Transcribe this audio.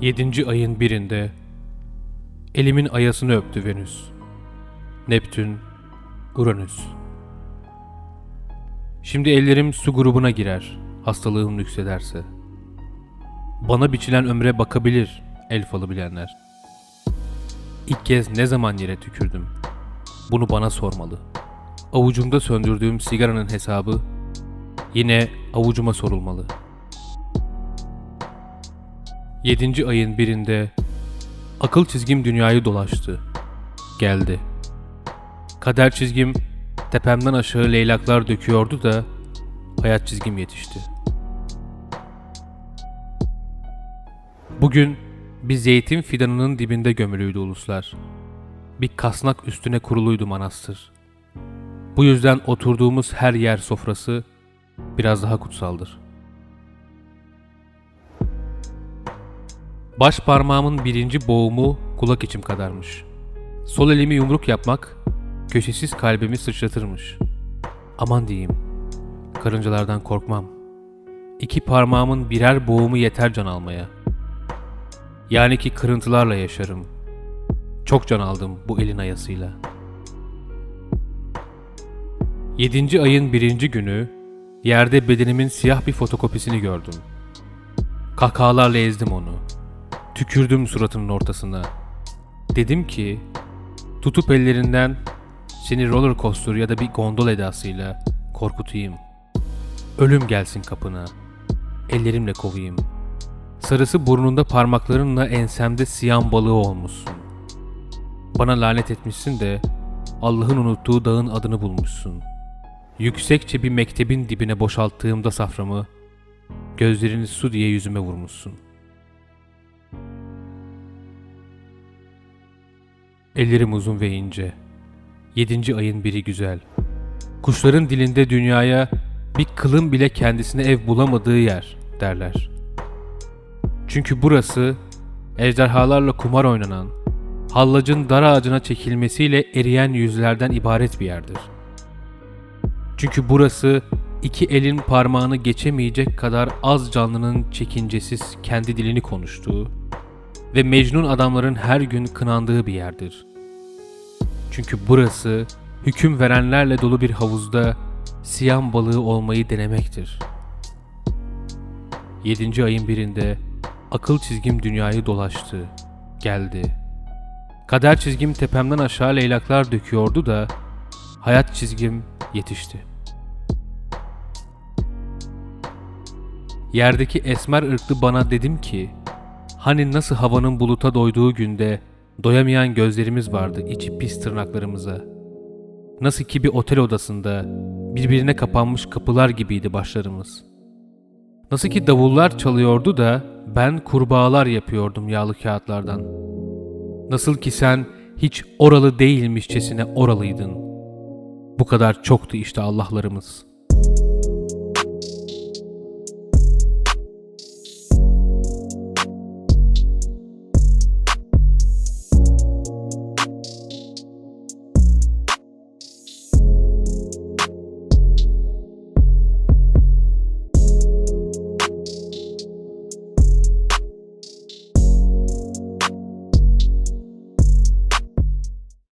Yedinci ayın birinde elimin ayasını öptü Venüs. Neptün, Uranüs. Şimdi ellerim su grubuna girer hastalığım yüksederse. Bana biçilen ömre bakabilir el falı bilenler. İlk kez ne zaman yere tükürdüm? Bunu bana sormalı. Avucumda söndürdüğüm sigaranın hesabı yine avucuma sorulmalı. Yedinci ayın birinde akıl çizgim dünyayı dolaştı. Geldi. Kader çizgim tepemden aşağı leylaklar döküyordu da hayat çizgim yetişti. Bugün bir zeytin fidanının dibinde gömülüydü uluslar. Bir kasnak üstüne kuruluydu manastır. Bu yüzden oturduğumuz her yer sofrası biraz daha kutsaldır. Baş parmağımın birinci boğumu kulak içim kadarmış. Sol elimi yumruk yapmak köşesiz kalbimi sıçratırmış. Aman diyeyim, karıncalardan korkmam. İki parmağımın birer boğumu yeter can almaya. Yani ki kırıntılarla yaşarım. Çok can aldım bu elin ayasıyla. Yedinci ayın birinci günü yerde bedenimin siyah bir fotokopisini gördüm. Kahkahalarla ezdim onu. Tükürdüm suratının ortasına. Dedim ki tutup ellerinden seni roller coaster ya da bir gondol edasıyla korkutayım. Ölüm gelsin kapına. Ellerimle kovayım. Sarısı burnunda parmaklarınla ensemde siyan balığı olmuşsun. Bana lanet etmişsin de Allah'ın unuttuğu dağın adını bulmuşsun. Yüksekçe bir mektebin dibine boşalttığımda saframı, gözlerini su diye yüzüme vurmuşsun. Ellerim uzun ve ince. Yedinci ayın biri güzel. Kuşların dilinde dünyaya bir kılın bile kendisine ev bulamadığı yer derler. Çünkü burası ejderhalarla kumar oynanan, hallacın dar ağacına çekilmesiyle eriyen yüzlerden ibaret bir yerdir. Çünkü burası iki elin parmağını geçemeyecek kadar az canlının çekincesiz kendi dilini konuştuğu ve mecnun adamların her gün kınandığı bir yerdir. Çünkü burası hüküm verenlerle dolu bir havuzda siyan balığı olmayı denemektir. Yedinci ayın birinde akıl çizgim dünyayı dolaştı, geldi. Kader çizgim tepemden aşağı leylaklar döküyordu da hayat çizgim yetişti. Yerdeki esmer ırklı bana dedim ki, hani nasıl havanın buluta doyduğu günde doyamayan gözlerimiz vardı içi pis tırnaklarımıza. Nasıl ki bir otel odasında birbirine kapanmış kapılar gibiydi başlarımız. Nasıl ki davullar çalıyordu da ben kurbağalar yapıyordum yağlı kağıtlardan. Nasıl ki sen hiç oralı değilmişçesine oralıydın. Bu kadar çoktu işte Allah'larımız.''